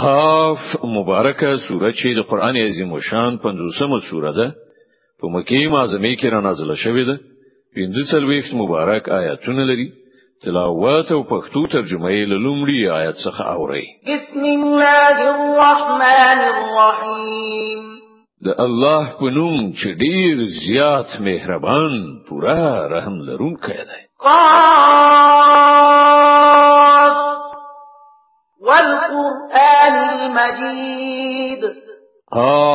خاف مبارکه سوره چې د قران عظیم شان 50مه سوره ده. په مکه معظمه کې را نازله شوې ده. پنځه څلويخت مبارک آیاتونه لري. تلاوت او پښتو ترجمه یې لومړی آیت څخه اوري بسم الله الرحمن الرحیم. د الله په نوم چې ډیر زیات مهربان پورا رحم لرونکی دی. قاف والقرآن المجيد. قاف.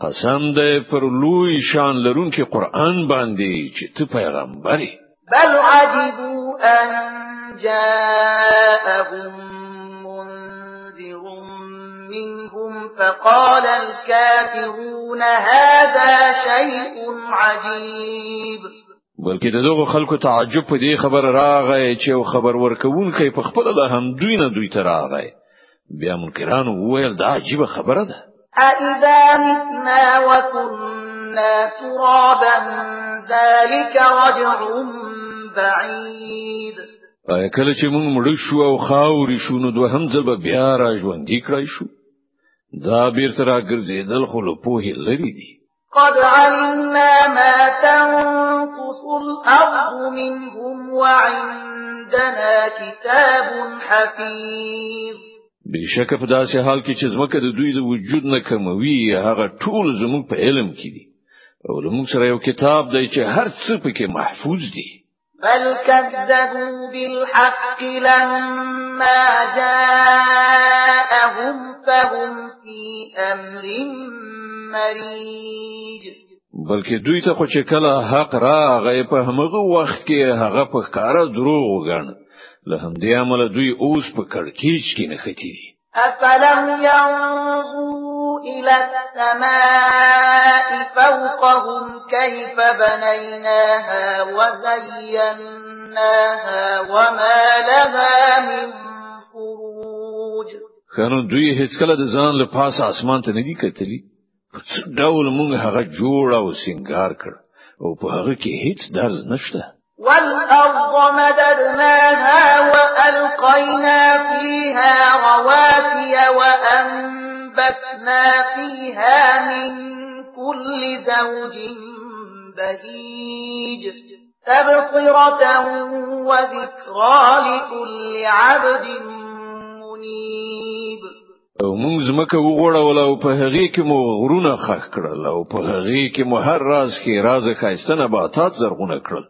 قسم دې پر لوی شان لرونکي قرآن باندې چې ته پیغمبري بل عجبوا أن جاءهم منذر منهم فقال الكافرون هذا شيء عجيب. بلکې دغه خلکو تعجب په دې خبر راغی چې خبر ورکون کوي په خپل له هم دوی نه دوی ته راغی. بیا منکرانو وویل دا عجیب خبره ده. أَإِذَا مِتْنَا وَكُنَّا تُرَابًا ذَلِكَ رَجْعٌ بَعِيدٌ. ایا کله چې موږ مړ شو او خاوري شو نو دوه هم ځل به بیا را ژوند کړای شو؟ دا بیرته را ګرځیدل خو له پوهې لري دي قد علمنا ما تنقص الأرض منهم وعندنا كتاب حفيظ بشک په داسې حال کې چې زمکه د دوی د وجود نه کموي هغه ټول زموږ په علم کې دي. أو موږ سره یو کتاب دی چې هر څه پکې محفوظ دي. بل كذبوا بالحق لما جاءهم فهم في أمر مريج بلکې دوی ته خو چې کله حق راغی په همغه وخت کې هغه په کار دروغ وګڼ له همدې عمله دوی اوس په کړکېچ کې نه ختي افلم ينظروا الى السماء فوقهم كيف بنيناها وزيناها وما لها من فروج. خانو دوی هیڅ کله د ځان له پاسه اسمان ته نه دي کتلی ډول مونږ هغه جوړ أو سنگار کړ. أو په هغه کې هیڅ درز نشته. والأرض مددناها وألقينا فيها رواسي وأنبتنا فيها من كل زوج بهيج. تبصرة وذكرى لكل عبد موږ زمکه وغوړول او په هغه کې مو غرونه خخ کړل او په هغه کې مو هر راز کې راز خایستنه باتات زرغونه کړل.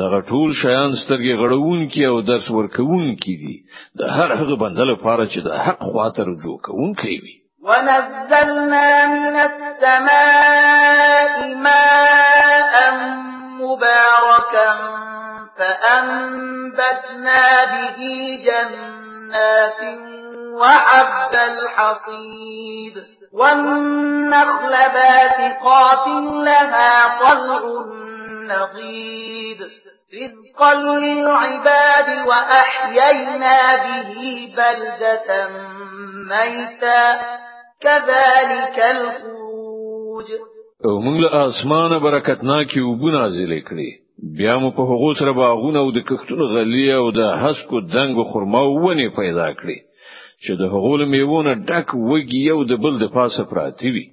دغه ټول شیان سترګې غړون کی او درس ورکون کی دي. د هر هغه بندل لپاره چې د حق خواته رجوع کوون کوي ونزلنا من السماء ماء مباركا فأنبتنا به جنات وحب الحصيد والنخل باسقات لها طلع نضيد رزقا للعباد وأحيينا به بلدة ميتا. كذلك الخروج. أو موږ له اسمانه برکتناکي وبو نازل کړي بیا مو په هغو سره باغونه أو د کښتونو غلې أو د حسکو دنګ خرما ونه پیدا کړي چې د هغو له میوونه ډک وږي یو د بل د پاسه پراتی وي.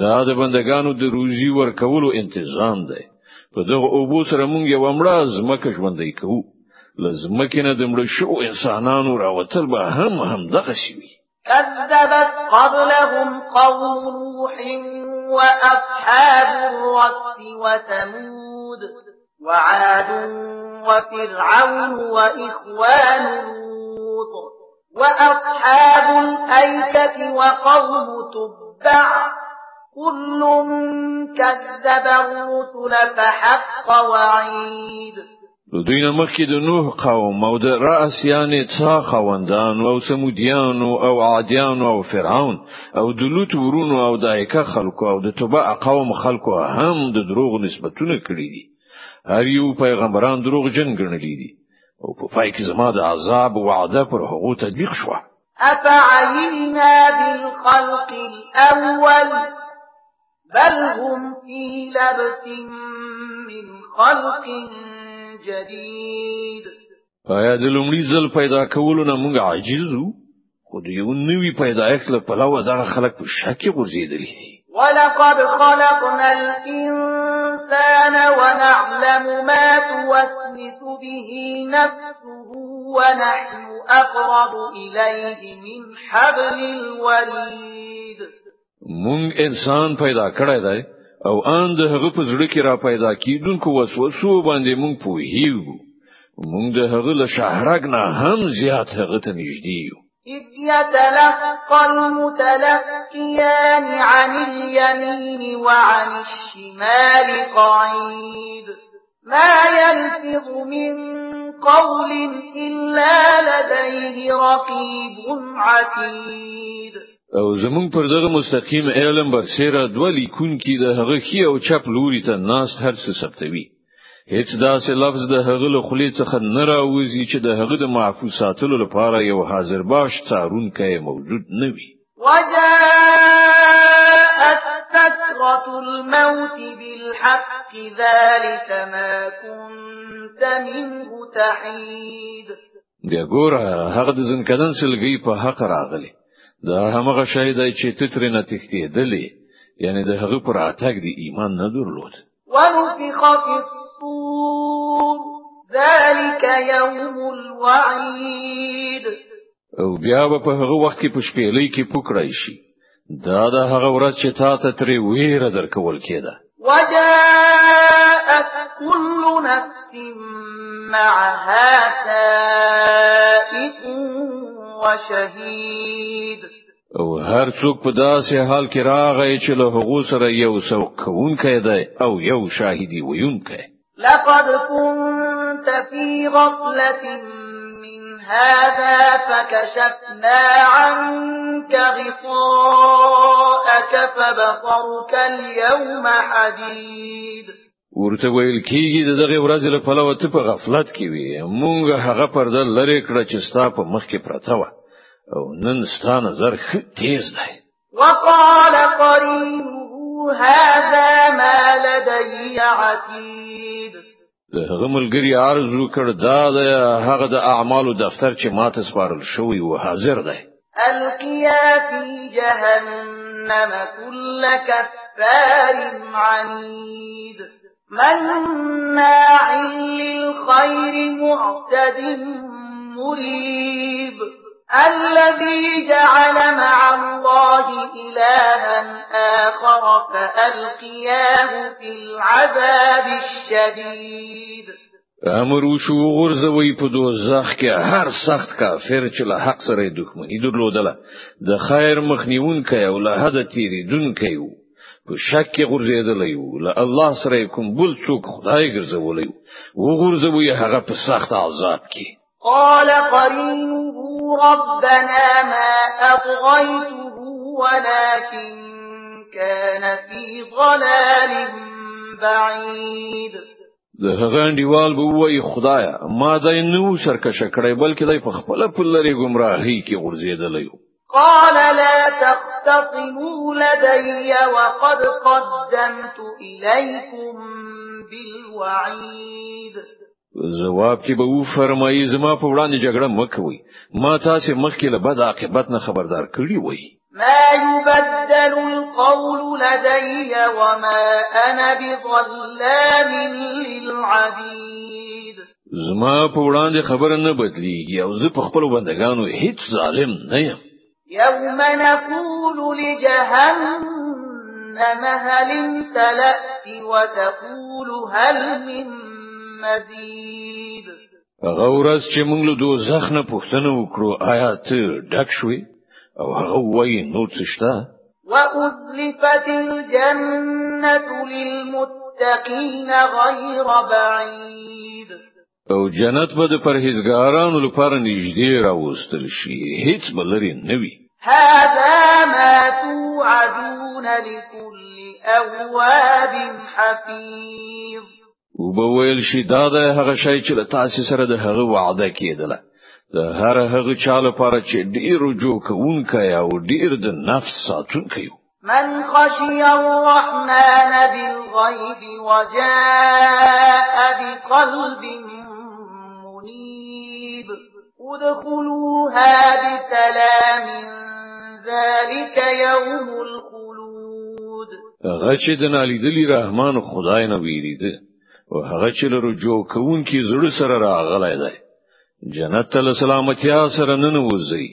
دا د بندگانو د روزي ورکولو انتظام دی. په دغه اوبو سره مونږ یو امړه زمکه ژوندۍ کوو. لزمکه نه د مړ شو انسانانو راوتل به هم هم دغه شي كذبت قبلهم قوم نوح وأصحاب الرس وثمود وعاد وفرعون وإخوان لوط وأصحاب الأيكة وقوم تبع. كل كذب الرسل فحق وعيد. دوی نه مخکې د نوح قوم أو د رأس یعنی څا خوندان أو سمودیان أو عادیان أو فرعون أو د لوط ورونو أو د ایکه خلکو أو د تبع قوم خلکو هم د دروغ نسبتونه کړی دي هر یو پیغمبران دروغ جن ګڼلې دي او په پای کې زما د عذاب وعده پر هغه تطبیق شو افعینا بالخلق الاول بل هم في لبس من خلق جديد آیا د لومړي ځل پیدا کولو نه موږ عاجز وو؟ خو د یو نوي پیدایښت له پلوه دغه خلک په شک غورځېدلي دي ولقد خلقنا الإنسان ونعلم ما توسوس به نفسه ونحن أقرب إليه من حبل الوريد مونږ انسان پیدا کړی دی أو آن د هغه په زړه کې را پیدا کیدونکو وسوسو باندې مونږ پوهیږو. مونږ د هغه له شهرګ نه هم زیات هغه ته نږدې یو. إذ يتلقى المتلقيان عن اليمين وعن الشمال قعيد. ما يلفظ من قول إلا لديه رقيب عتيد. او زمون پر دغه مستقیم علم بر سیره دوه لیکون کې د هغه خي او چپ لوري ته ناست هر څه ثبتوي. هیڅ داسې لفظ د هغه له خلی څخه نه راوځي چې د هغه د معفو ساتلو لپاره یو حاضر باش څارونکی موجود نه وي. وجاءت سكرة الموت بالحق ذلك ما كنت منه تحيد. بیا ګوره هغه د ځنکدن سلګي په حق راغلی دا همغه شی دی چې تتر نه یعنی د هغه پر دی ایمان نه درلود. ونفخ في الصور. ذلك يوم الوعيد أو بیا په هغه وخت کې په شپېلې کې پکړای شي. دا د هغه ورځ چې تا ته ترې ویره درکول کېده. وجاءت كل نفس معها سائق وشهيد. او هر څوک په داسې حال کې راغی چې له هغه سره یو سوق کوونکی دی او یو شاهدي ویونکی. لقد كنت في غفلة من هذا فكشفنا عنك غطاءك فبصرك اليوم حديد. ورته ویل کیږي دغه ورځې له پلوه ته په غفلت کې وي مونږ هغه پرده لری کړه چې ستا په مخ کې پرته و أو نن ستا نظر تیز دی. وقال قرينه هذا ما لدي عتيد. هغه ملګری ارزو کړ دا د هغه د اعمالو دفتر چې ماته سپارل شوی أو حاضر دی. ألقيا في جهنم كل كفار عنيد. مناع للخير معتد مريب. الذي جعل مع الله إلها آخر فألقياه في العذاب الشديد. امر وشو غرزوي په دوزخ کې هر سخت کافر چې له حق سره دښمنی درلودله. د خیر مخنیون کوي او له حد تیری دن کوي په شک کې غورځېدلی وو له الله سره کوم بل څوک خدای ګرځولی وو غورځوي هغه په سخت عذاب کې. قال قرينه ربنا ما أطغيته ولكن كان في ضلال بعيد. د هغه انډیوال به وای خدایا ما دای نو سرکشه کړی بلکې دای په خپل په لری گمراهی کې وو قال لا تختصموا لدي وقد قدمت إليكم بالوعيد. جواب کې به و فرمایي زما په وړاندې جګړه مکوئ ما تاسو مخکې له بد عاقبت نه خبردار کړی وای ما يبدل القول لدي وما أنا بظلام للعبيد. زما په وړاندې خبره نه بدلیږي أو زه په خپل بندگانو هیڅ ظالم نه یم. يوم نقول لجهنم هل امتلأت وتقول هل من مزيد غورز چې موږ له دوزخ نه پوښتنه وکړو آیا ته ډک شوې؟ او هغه وایي نو څه شته؟ وأزلفت الجنة للمتقين غير بعيد. او جنت به د پرهیزګارانو لپاره نږدې راوستل شي. هیڅ بلري نه وي. هذا ما توعدون لكل أواب حفيظ وبویل شي دا د هغه شی چې له تاسو سره د هغه وعده کېدله. د هر هغه چا لپاره چې ډیر رجوع کوونکی أو ډیر د نفس ساتونکی من خشي الرحمن بالغيب وجاء بقلب منيب ادخلوها بسلام ذلك يوم الخلود. چې د نالیدلی رحمان خدای نه ویریده. او هغه چې رجوع کوونکی زړه سره راغلی دی. جنت ته سلامتی سره نن وځي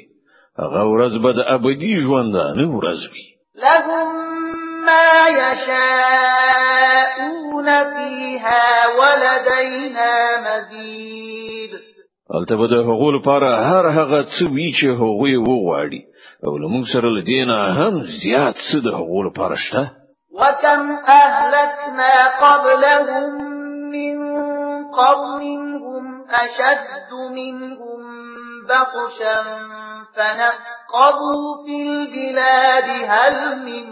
هغه ورځ به د ابدي ژوند نه ورځ وي. لهم ما يشاءون فيها ولدينا مزيد. البته به د هغو لپاره هر هغه څه وی چې هغوی وغواړي. او لمونږ سره لدینا هم زیات څه د هغو لپاره شته؟ وكم أهلكنا قبلهم من قرن هم أشد منهم بطشا فنقبوا في البلاد هل من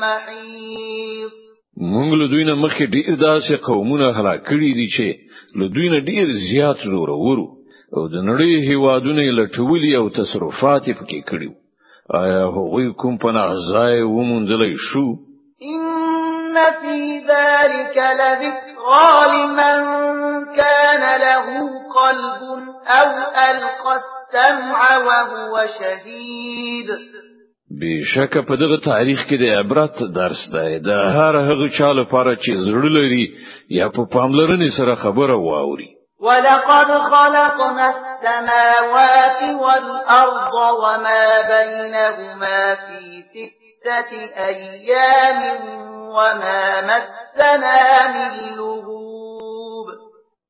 محيص. مونږ له دوی نه مخکې ډیر داسې قومونه هلاک کړي دي چې له دوی نه ډیر زیات زور ورو او د نړۍ هیوادونه لټولي او تصرفات پکې کړي آیا هغوی کوم پناه ځای ومونځلای شو ان في ذلك لذكرى لمن كان له قلب أو القى السمع وهو شهيد. بشک په دغه تاریخ کې د عبرت درس دی. د هر هغه چا لپاره چې زړه لري یا په پاملرنې سره خبره واوري. ولقد خلقنا السماوات والأرض وما بينهما في ستة أيام وما مسنا من لغوب.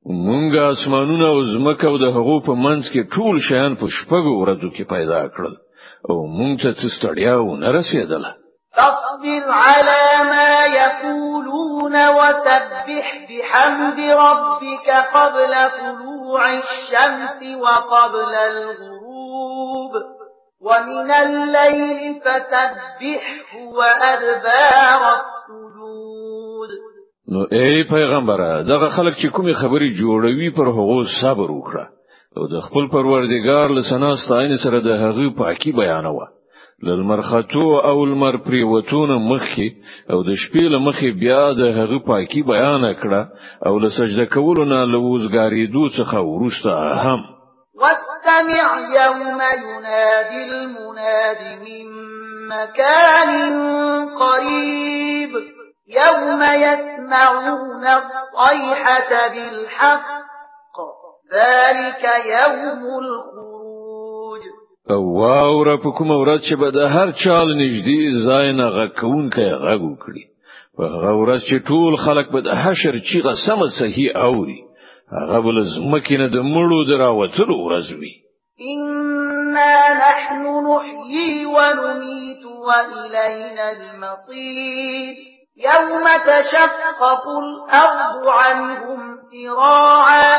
مونږ اسمانونه أو زمکه أو د هغو په منځ کې ټول شیان په شپږو ورځو کې پیدا کړل. أو مونږ ته څه ستړیا و نه رسیدله. فاصبر على ما يقولون وسبح بحمد ربك قبل طلوع الشمس وقبل الغروب. ومن الليل فسبحه وأدبار السجود نو ای پیغمبره دغه خلک چې کومي خبري جوړوي پر هغه صبر وکړه. او د خپل پروردګار له سناستاین سره د هغه پاکي بیانوه. للمرختو او المر پریوتون مخکي او د شپې له مخې بیا د هغه پاکي بیان کړه او له سجده کولو نه لوزګاریدو څخه ورسته هم واستمع يوم ينادي المناد من مكان قريب. يوم يسمعون الصيحة بالحق. ذلك يوم الخروج. أو په کوم ورځ چې به د هر چال نږدې غکون کې په هغه ورځ چې ټول خلک به د حشر چیغه سم صحیح اوري هغه بل زمکینه د مړو دراوتلو ورځ وي. إنا نحن نحيي ونميت وإلينا المصير يوم تشقق الأرض عنهم سراعا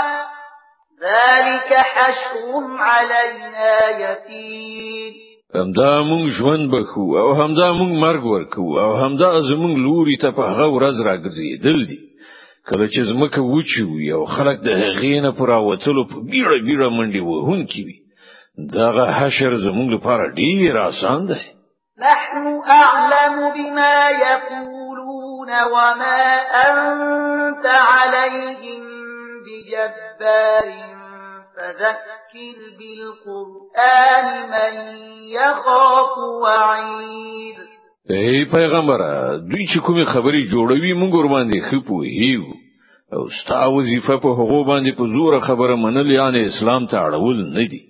ذلك حشر علينا يسير همدا مونږ ژوند بخو أو همدا مونږ مرګ ورکو أو همدا زمونږ لوري ته په هغه ورځ راګرځېدل دي. کله چې زمکه وچو یو خلک د هغې نه پر اوتلو په بیړه بیړه منډي وهونکي وي دغه حشر زمونږ لپاره ډیر آسان دی. نحن أعلم بما يقولون وما أنت عليهم بجبار فذكر بالقرآن من يخاف وعيد. ای پیغمبر دوی چې کومه خبري جوړوي مونږ ور باندې خپو هیو او ستا وظیفه په هغه باندې په زور خبره منل یعنی اسلام ته اړول نه دي.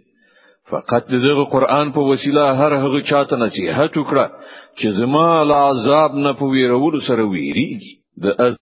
فقط دغه قران په وسیله هر هغه چاته نصيحت وکړه چې زما له عذاب نه په ویرولو سره ویریږي. د